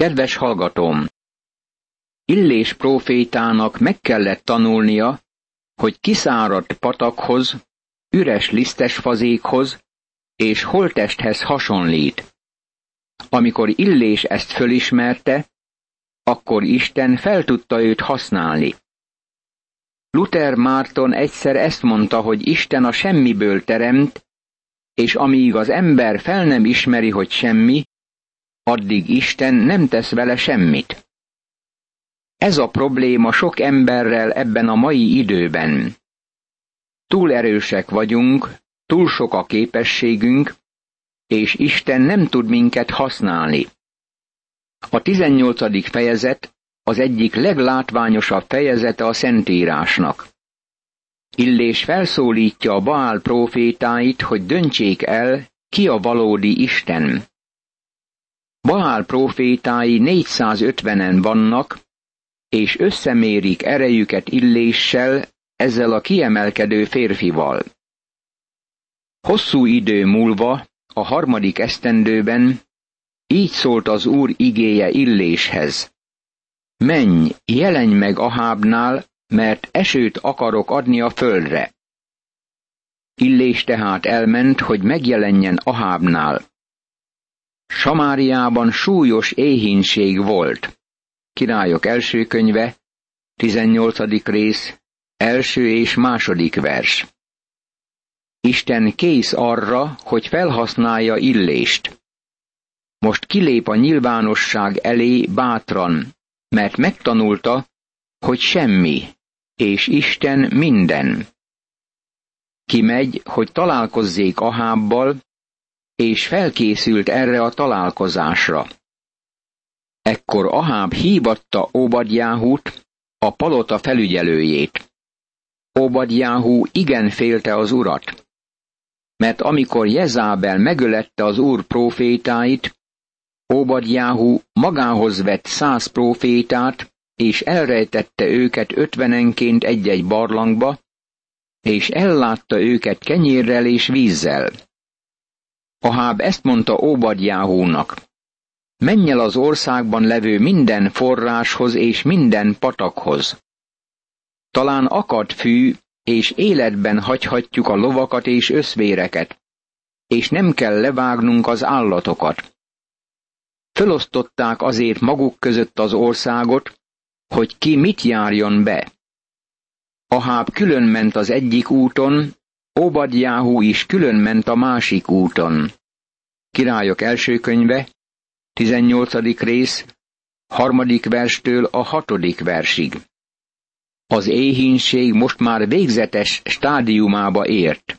Kedves hallgatóm! Illés profétának meg kellett tanulnia, hogy kiszáradt patakhoz, üres lisztes fazékhoz és holtesthez hasonlít. Amikor Illés ezt fölismerte, akkor Isten fel tudta őt használni. Luther Márton egyszer ezt mondta, hogy Isten a semmiből teremt, és amíg az ember fel nem ismeri, hogy semmi, addig Isten nem tesz vele semmit. Ez a probléma sok emberrel ebben a mai időben. Túl erősek vagyunk, túl sok a képességünk, és Isten nem tud minket használni. A 18. fejezet az egyik leglátványosabb fejezete a Szentírásnak. Illés felszólítja a Baál profétáit, hogy döntsék el, ki a valódi Isten. Baál profétái 450-en vannak, és összemérik erejüket illéssel ezzel a kiemelkedő férfival. Hosszú idő múlva, a harmadik esztendőben, így szólt az Úr igéje illéshez. Menj, jelenj meg Ahábnál, mert esőt akarok adni a földre. Illés tehát elment, hogy megjelenjen Ahábnál. Samáriában súlyos éhínség volt. Királyok első könyve, 18. rész, első és második vers. Isten kész arra, hogy felhasználja Illést. Most kilép a nyilvánosság elé bátran, mert megtanulta, hogy semmi, és Isten minden. Kimegy, hogy találkozzék Ahábbal, és felkészült erre a találkozásra. Ekkor Aháb hívatta Óbadjáhút, a palota felügyelőjét. Óbadjáhú igen félte az urat, mert amikor Jezábel megölette az úr profétáit, Óbadjáhú magához vett száz profétát, és elrejtette őket ötvenenként egy-egy barlangba, és ellátta őket kenyérrel és vízzel. Aháb ezt mondta Óbadjáhúnak. Menj el az országban levő minden forráshoz és minden patakhoz. Talán akad fű, és életben hagyhatjuk a lovakat és összvéreket, és nem kell levágnunk az állatokat. Fölosztották azért maguk között az országot, hogy ki mit járjon be. Aháb külön ment az egyik úton, Obadjáhú is külön ment a másik úton. Királyok első könyve, 18. rész, harmadik verstől a hatodik versig. Az éhínség most már végzetes stádiumába ért.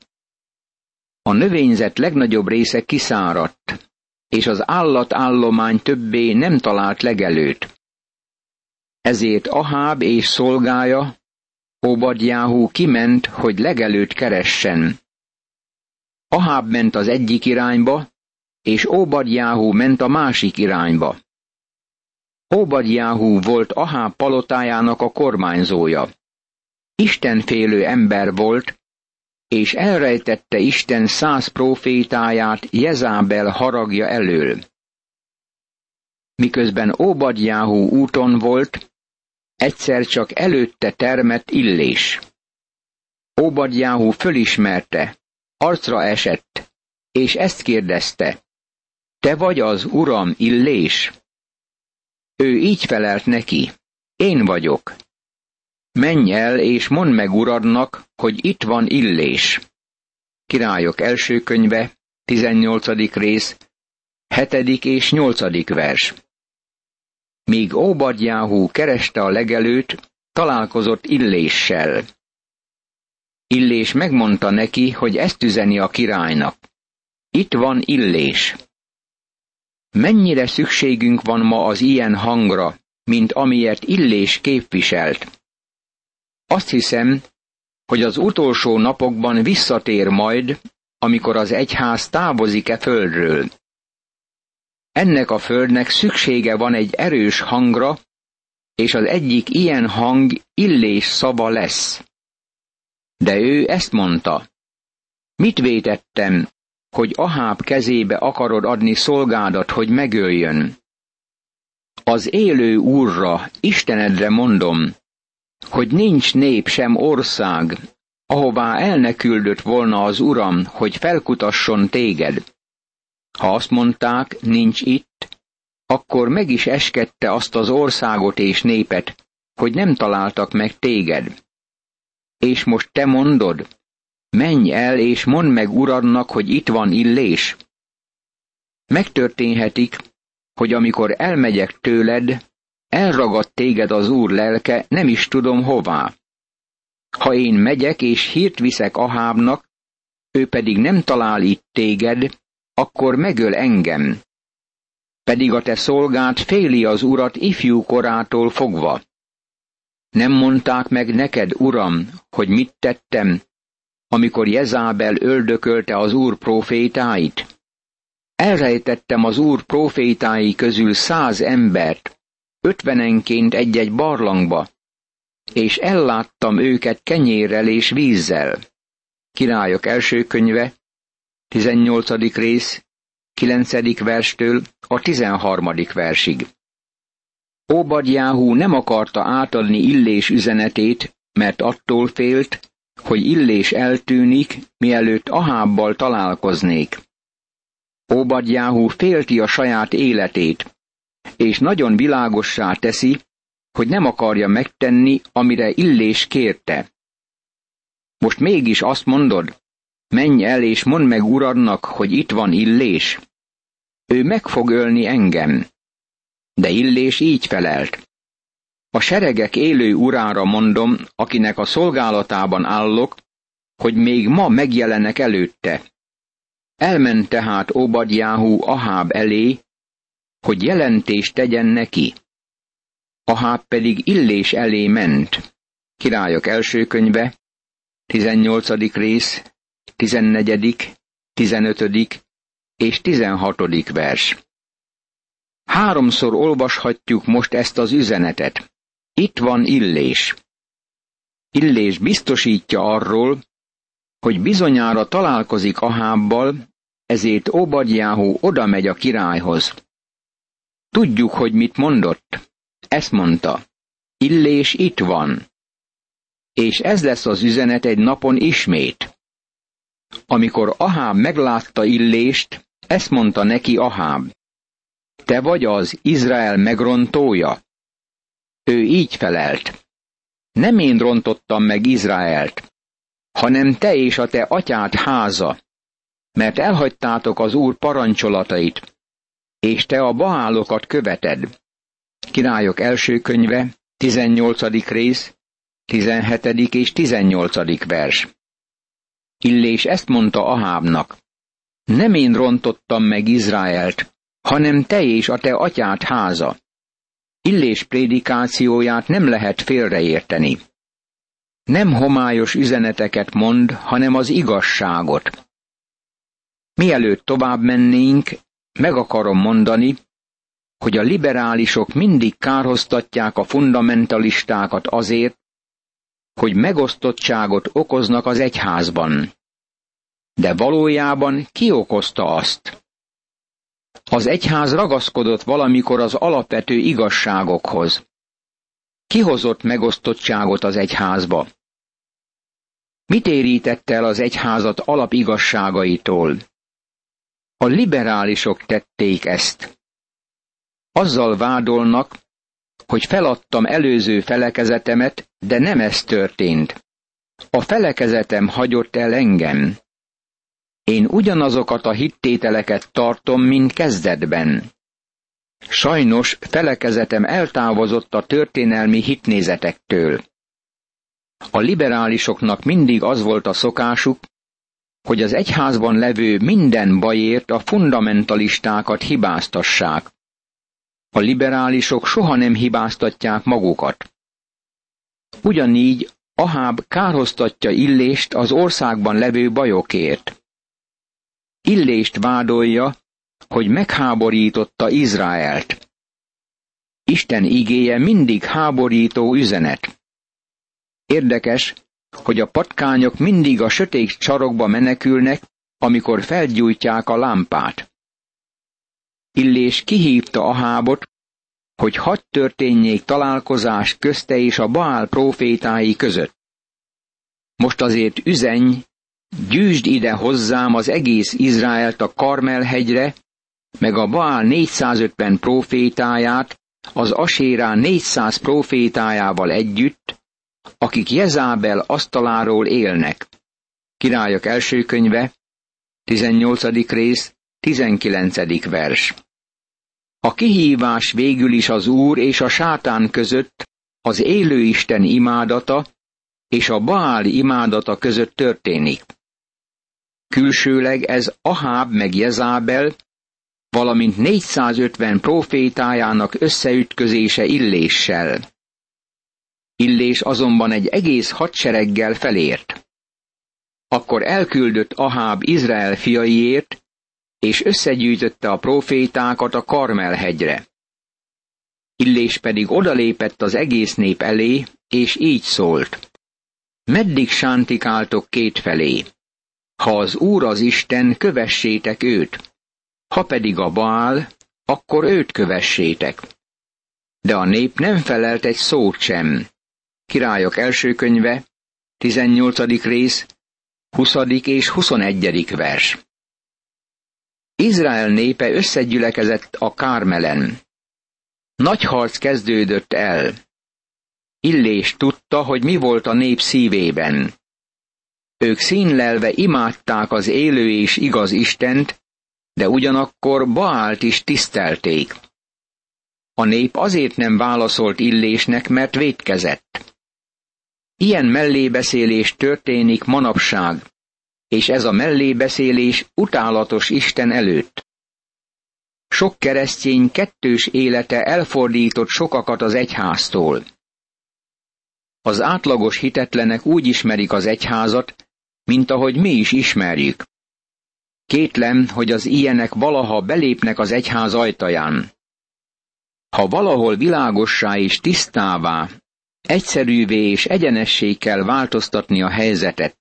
A növényzet legnagyobb része kiszáradt, és az állatállomány többé nem talált legelőt. Ezért Aháb és szolgája, Obadjáhú kiment, hogy legelőt keressen. Aháb ment az egyik irányba, és Óbadjáhú ment a másik irányba. Óbadjáhú volt Aháb palotájának a kormányzója. Istenfélő ember volt, és elrejtette Isten száz profétáját Jezábel haragja elől. Miközben Óbadjáhú úton volt, egyszer csak előtte termett illés. Óbadjáhú fölismerte, arcra esett, és ezt kérdezte, te vagy az uram illés? Ő így felelt neki, én vagyok. Menj el és mondd meg uradnak, hogy itt van illés. Királyok első könyve, 18. rész, 7. és 8. vers. Míg Óbadjáhú kereste a legelőt, találkozott Illéssel. Illés megmondta neki, hogy ezt üzeni a királynak. Itt van Illés. Mennyire szükségünk van ma az ilyen hangra, mint amiért Illés képviselt. Azt hiszem, hogy az utolsó napokban visszatér majd, amikor az egyház távozik-e földről. Ennek a földnek szüksége van egy erős hangra, és az egyik ilyen hang illés szava lesz. De ő ezt mondta. Mit vétettem, hogy Aháb kezébe akarod adni szolgádat, hogy megöljön? Az élő úrra, Istenedre mondom, hogy nincs nép sem ország, ahová el ne volna az Uram, hogy felkutasson téged. Ha azt mondták, nincs itt, akkor meg is eskedte azt az országot és népet, hogy nem találtak meg téged. És most te mondod, menj el és mondd meg uradnak, hogy itt van illés. Megtörténhetik, hogy amikor elmegyek tőled, elragad téged az úr lelke, nem is tudom hová. Ha én megyek és hírt viszek Ahábnak, ő pedig nem talál itt téged, akkor megöl engem. Pedig a te szolgád féli az urat ifjú korától fogva. Nem mondták meg neked, uram, hogy mit tettem, amikor Jezábel öldökölte az úr profétáit? Elrejtettem az úr profétái közül száz embert, ötvenenként egy-egy barlangba, és elláttam őket kenyérrel és vízzel. Királyok első könyve, 18. rész, 9. verstől a 13. versig. Óbadjáhú nem akarta átadni Illés üzenetét, mert attól félt, hogy Illés eltűnik, mielőtt Ahábbal találkoznék. Óbadjáhú félti a saját életét, és nagyon világossá teszi, hogy nem akarja megtenni, amire Illés kérte. Most mégis azt mondod, menj el és mondd meg uradnak, hogy itt van Illés. Ő meg fog ölni engem. De Illés így felelt. A seregek élő urára mondom, akinek a szolgálatában állok, hogy még ma megjelenek előtte. Elment tehát Obadjáhú Aháb elé, hogy jelentést tegyen neki. Aháb pedig Illés elé ment. Királyok első könyve, 18. rész, 14., 15. és 16. vers. Háromszor olvashatjuk most ezt az üzenetet. Itt van Illés. Illés biztosítja arról, hogy bizonyára találkozik Ahábbal, ezért Obadjáhú oda megy a királyhoz. Tudjuk, hogy mit mondott. Ezt mondta. Illés itt van. És ez lesz az üzenet egy napon ismét. Amikor Aháb meglátta Illést, ezt mondta neki Aháb. Te vagy az Izrael megrontója? Ő így felelt. Nem én rontottam meg Izraelt, hanem te és a te atyád háza, mert elhagytátok az Úr parancsolatait, és te a baálokat követed. Királyok első könyve, 18. rész, 17. és 18. vers. Illés ezt mondta Ahábnak. Nem én rontottam meg Izraelt, hanem te és a te atyád háza. Illés prédikációját nem lehet félreérteni. Nem homályos üzeneteket mond, hanem az igazságot. Mielőtt tovább mennénk, meg akarom mondani, hogy a liberálisok mindig kárhoztatják a fundamentalistákat azért, hogy megosztottságot okoznak az egyházban. De valójában ki okozta azt? Az egyház ragaszkodott valamikor az alapvető igazságokhoz. Ki hozott megosztottságot az egyházba? Mit érítette el az egyházat alapigazságaitól? A liberálisok tették ezt. Azzal vádolnak, hogy feladtam előző felekezetemet, de nem ez történt. A felekezetem hagyott el engem. Én ugyanazokat a hittételeket tartom, mint kezdetben. Sajnos felekezetem eltávozott a történelmi hitnézetektől. A liberálisoknak mindig az volt a szokásuk, hogy az egyházban levő minden bajért a fundamentalistákat hibáztassák. A liberálisok soha nem hibáztatják magukat. Ugyanígy Aháb kárhoztatja Illést az országban levő bajokért. Illést vádolja, hogy megháborította Izraelt. Isten igéje mindig háborító üzenet. Érdekes, hogy a patkányok mindig a sötét csarokba menekülnek, amikor felgyújtják a lámpát. Illés kihívta a hábot, hogy hadd történjék találkozás közte és a Baál profétái között. Most azért üzenj, gyűjtsd ide hozzám az egész Izraelt a Karmelhegyre, meg a Baál 450 profétáját, az Asérá 400 profétájával együtt, akik Jezábel asztaláról élnek. Királyok első könyve, 18. rész, 19. vers. A kihívás végül is az Úr és a sátán között az élő Isten imádata és a Baál imádata között történik. Külsőleg ez Aháb meg Jezábel, valamint 450 profétájának összeütközése Illéssel. Illés azonban egy egész hadsereggel felért. Akkor elküldött Aháb Izrael fiaiért, és összegyűjtötte a profétákat a Karmelhegyre. Illés pedig odalépett az egész nép elé, és így szólt. Meddig sántikáltok kétfelé? Ha az Úr az Isten, kövessétek őt. Ha pedig a Baál, akkor őt kövessétek. De a nép nem felelt egy szót sem. Királyok első könyve, 18. rész, 20. és 21. vers. Izrael népe összegyülekezett a Kármelen. Nagy harc kezdődött el. Illés tudta, hogy mi volt a nép szívében. Ők színlelve imádták az élő és igaz Istent, de ugyanakkor Baált is tisztelték. A nép azért nem válaszolt Illésnek, mert vétkezett. Ilyen mellébeszélés történik manapság, és ez a mellébeszélés utálatos Isten előtt. Sok keresztény kettős élete elfordított sokakat az egyháztól. Az átlagos hitetlenek úgy ismerik az egyházat, mint ahogy mi is ismerjük. Kétlem, hogy az ilyenek valaha belépnek az egyház ajtaján. Ha valahol világossá és tisztává, egyszerűvé és egyenessé kell változtatni a helyzetet,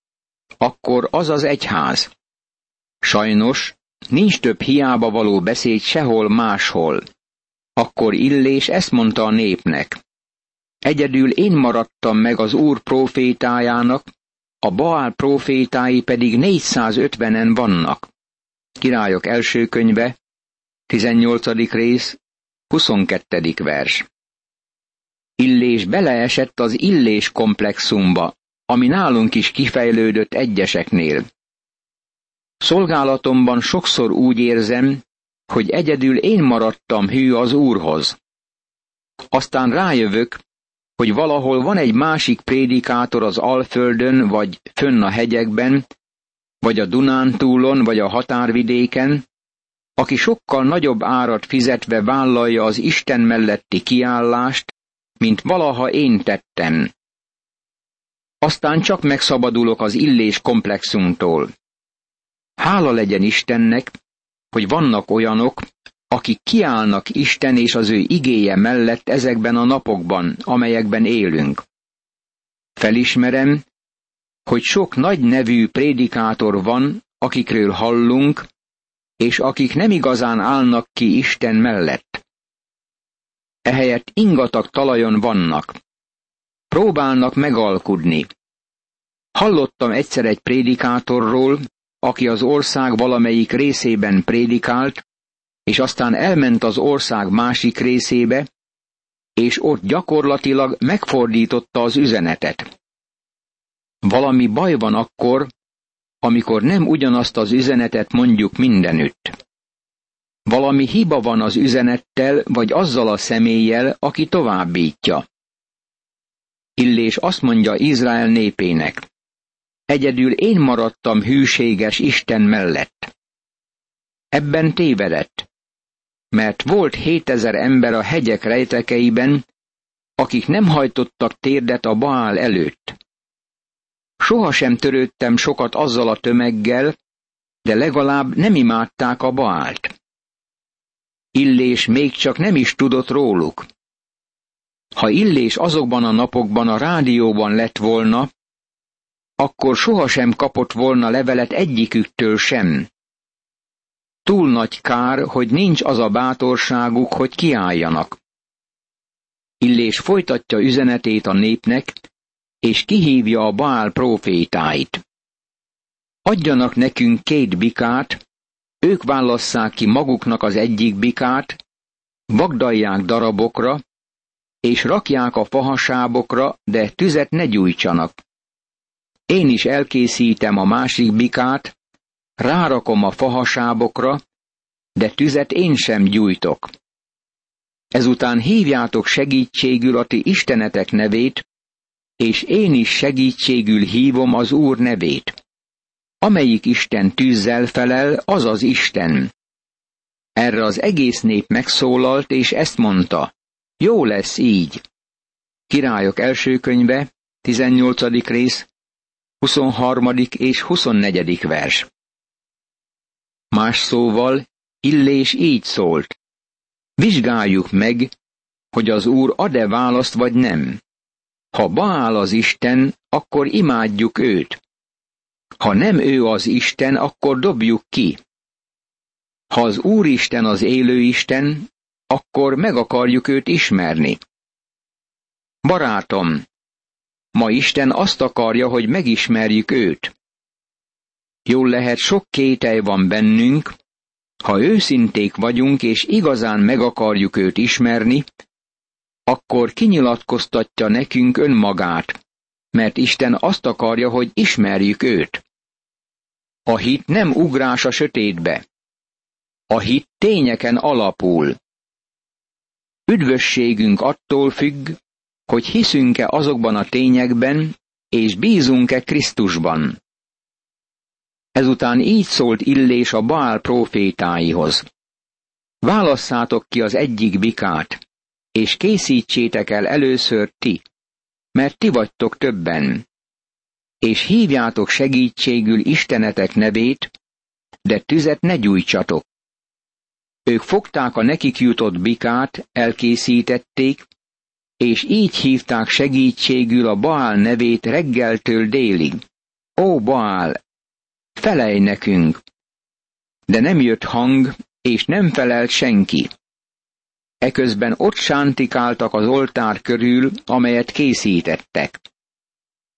akkor az az egyház. Sajnos nincs több hiába való beszéd sehol máshol. Akkor Illés ezt mondta a népnek. Egyedül én maradtam meg az Úr profétájának, a Baál profétái pedig 450-en vannak. Királyok első könyve, 18. rész, 22. vers. Illés beleesett az illés komplexumba, ami nálunk is kifejlődött egyeseknél. Szolgálatomban sokszor úgy érzem, hogy egyedül én maradtam hű az Úrhoz. Aztán rájövök, hogy valahol van egy másik prédikátor az Alföldön, vagy fönn a hegyekben, vagy a Dunántúlon, vagy a határvidéken, aki sokkal nagyobb árat fizetve vállalja az Isten melletti kiállást, mint valaha én tettem. Aztán csak megszabadulok az illés komplexumtól. Hála legyen Istennek, hogy vannak olyanok, akik kiállnak Isten és az ő igéje mellett ezekben a napokban, amelyekben élünk. Felismerem, hogy sok nagy nevű prédikátor van, akikről hallunk, és akik nem igazán állnak ki Isten mellett. Ehelyett ingatag talajon vannak. Próbálnak megalkudni. Hallottam egyszer egy prédikátorról, aki az ország valamelyik részében prédikált, és aztán elment az ország másik részébe, és ott gyakorlatilag megfordította az üzenetet. Valami baj van akkor, amikor nem ugyanazt az üzenetet mondjuk mindenütt. Valami hiba van az üzenettel, vagy azzal a személlyel, aki továbbítja. Illés azt mondja Izrael népének. Egyedül én maradtam hűséges Isten mellett. Ebben tévedett, mert volt hétezer ember a hegyek rejtekeiben, akik nem hajtottak térdet a Baál előtt. Sohasem törődtem sokat azzal a tömeggel, de legalább nem imádták a Baált. Illés még csak nem is tudott róluk. Ha Illés azokban a napokban a rádióban lett volna, akkor sohasem kapott volna levelet egyiküktől sem. Túl nagy kár, hogy nincs az a bátorságuk, hogy kiálljanak. Illés folytatja üzenetét a népnek, és kihívja a Baál profétáit. Adjanak nekünk két bikát, ők válasszák ki maguknak az egyik bikát, vagdalják darabokra, és rakják a fahasábokra, de tüzet ne gyújtsanak. Én is elkészítem a másik bikát, rárakom a fahasábokra, de tüzet én sem gyújtok. Ezután hívjátok segítségül a ti istenetek nevét, és én is segítségül hívom az Úr nevét. Amelyik Isten tűzzel felel, az az Isten. Erre az egész nép megszólalt, és ezt mondta, jó lesz így. Királyok első könyve, 18. rész, 23. és 24. vers. Más szóval, Illés így szólt. Vizsgáljuk meg, hogy az Úr ad-e választ vagy nem. Ha Baál az Isten, akkor imádjuk őt. Ha nem ő az Isten, akkor dobjuk ki. Ha az Úristen az élő Isten, akkor meg akarjuk őt ismerni. Barátom, ma Isten azt akarja, hogy megismerjük őt. Jól lehet, sok kételj van bennünk, ha őszinték vagyunk és igazán meg akarjuk őt ismerni, akkor kinyilatkoztatja nekünk önmagát, mert Isten azt akarja, hogy ismerjük őt. A hit nem ugrás a sötétbe. A hit tényeken alapul. Üdvösségünk attól függ, hogy hiszünk-e azokban a tényekben, és bízunk-e Krisztusban. Ezután így szólt Illés a Baál profétáihoz. Válasszátok ki az egyik bikát, és készítsétek el először ti, mert ti vagytok többen. És hívjátok segítségül Istenetek nevét, de tüzet ne gyújtsatok. Ők fogták a nekik jutott bikát, elkészítették, és így hívták segítségül a Baál nevét reggeltől délig. Ó, Baál, felej nekünk! De nem jött hang, és nem felelt senki. Eközben ott sántikáltak az oltár körül, amelyet készítettek.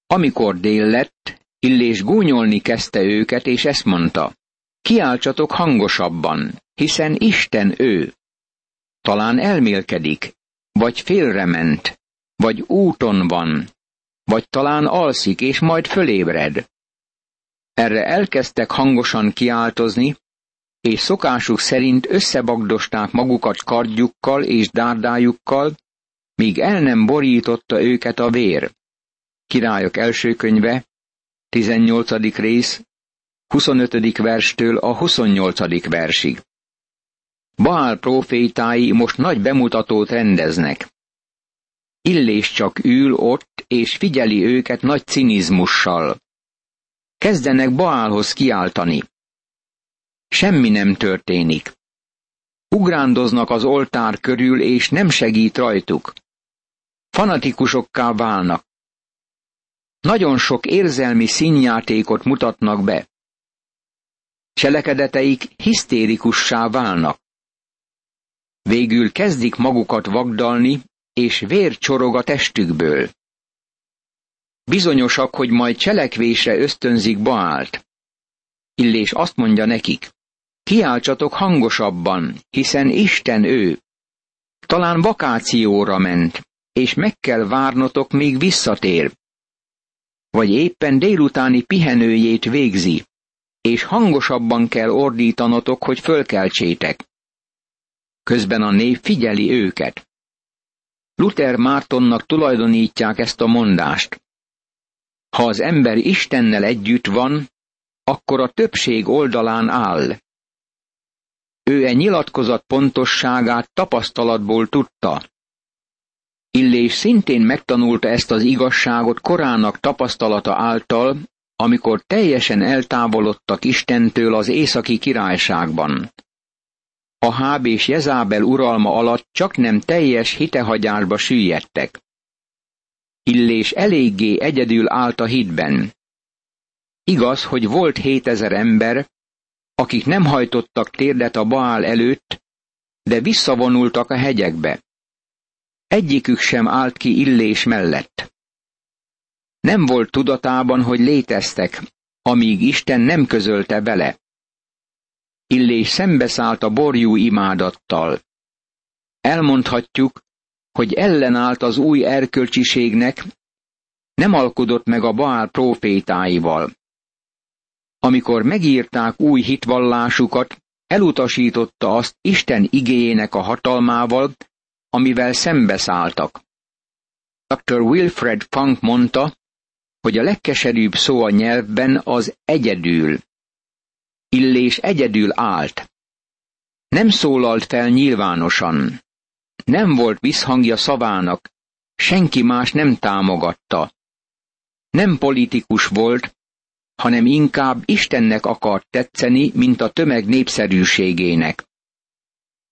Amikor dél lett, Illés gúnyolni kezdte őket, és ezt mondta. Kiáltsatok hangosabban, hiszen Isten ő. Talán elmélkedik, vagy félrement, vagy úton van, vagy talán alszik, és majd fölébred. Erre elkezdtek hangosan kiáltozni, és szokásuk szerint összebagdosták magukat kardjukkal és dárdájukkal, míg el nem borította őket a vér. Királyok első könyve, 18. rész, 25. verstől a 28. versig. Baál profétái most nagy bemutatót rendeznek. Illés csak ül ott, és figyeli őket nagy cinizmussal. Kezdenek Baálhoz kiáltani. Semmi nem történik. Ugrándoznak az oltár körül, és nem segít rajtuk. Fanatikusokká válnak. Nagyon sok érzelmi színjátékot mutatnak be. Cselekedeteik hisztérikussá válnak. Végül kezdik magukat vagdalni, és vér csorog a testükből. Bizonyosak, hogy majd cselekvésre ösztönzik Baált. Illés azt mondja nekik, kiáltsatok hangosabban, hiszen Isten ő. Talán vakációra ment, és meg kell várnotok, míg visszatér. Vagy éppen délutáni pihenőjét végzi, és hangosabban kell ordítanotok, hogy fölkeltsétek. Közben a név figyeli őket. Luther Mártonnak tulajdonítják ezt a mondást. Ha az ember Istennel együtt van, akkor a többség oldalán áll. Ő e nyilatkozat pontosságát tapasztalatból tudta. Illés szintén megtanulta ezt az igazságot korának tapasztalata által, amikor teljesen eltávolodtak Istentől az északi királyságban. A Háb és Jezábel uralma alatt csak nem teljes hitehagyásba süllyedtek. Illés eléggé egyedül állt a hitben. Igaz, hogy volt hétezer ember, akik nem hajtottak térdet a Baál előtt, de visszavonultak a hegyekbe. egyikük sem állt ki Illés mellett. Nem volt tudatában, hogy léteztek, amíg Isten nem közölte vele. Illés szembeszállt a borjú imádattal. Elmondhatjuk, hogy ellenállt az új erkölcsiségnek, nem alkodott meg a Baál profétáival. Amikor megírták új hitvallásukat, elutasította azt Isten igéjének a hatalmával, amivel szembeszálltak. Dr. Wilfred Funk mondta, hogy a legkeserűbb szó a nyelvben az egyedül. Illés egyedül állt. Nem szólalt fel nyilvánosan. Nem volt visszhangja szavának, senki más nem támogatta. Nem politikus volt, hanem inkább Istennek akart tetszeni, mint a tömeg népszerűségének.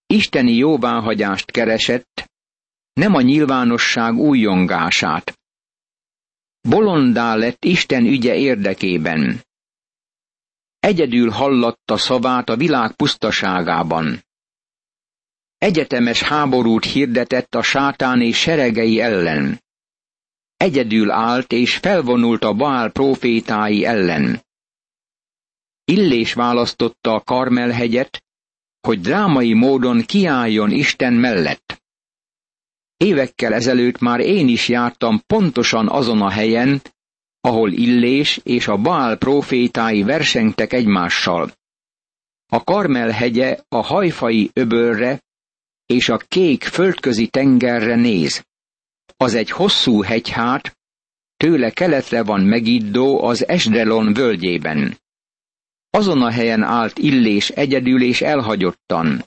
Isteni jóváhagyást keresett, nem a nyilvánosság újongását. Bolondá lett Isten ügye érdekében. Egyedül hallatta szavát a világ pusztaságában. Egyetemes háborút hirdetett a sátán és seregei ellen. Egyedül állt és felvonult a Baál profétái ellen. Illés választotta a Karmelhegyet, hogy drámai módon kiálljon Isten mellett. Évekkel ezelőtt már én is jártam pontosan azon a helyen, ahol Illés és a Baál profétái versengtek egymással. A Karmel hegye a hajfai öbölre és a kék földközi tengerre néz. Az egy hosszú hegyhát, tőle keletre van Megiddó az Esdelon völgyében. Azon a helyen állt Illés egyedül és elhagyottan.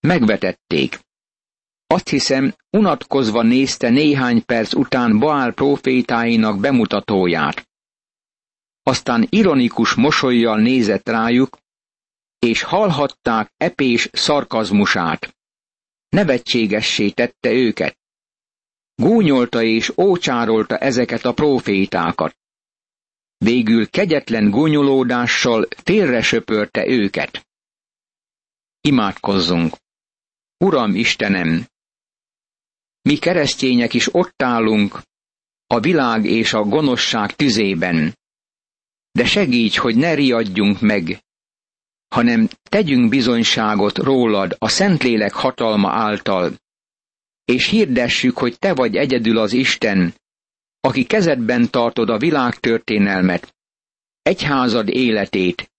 Megvetették. Azt hiszem, unatkozva nézte néhány perc után Baál profétáinak bemutatóját. Aztán ironikus mosolyjal nézett rájuk, és hallhatták epés szarkazmusát. Nevetségessé tette őket. Gúnyolta és ócsárolta ezeket a profétákat. Végül kegyetlen gúnyolódással félre söpörte őket. Imádkozzunk! Uram Istenem, mi keresztények is ott állunk, a világ és a gonoszság tüzében. De segíts, hogy ne riadjunk meg, hanem tegyünk bizonyságot rólad a Szentlélek hatalma által, és hirdessük, hogy te vagy egyedül az Isten, aki kezedben tartod a világ történelmet, egyházad életét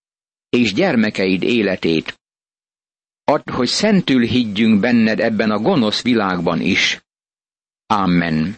és gyermekeid életét. Add, hogy szentül higgyünk benned ebben a gonosz világban is. Amen.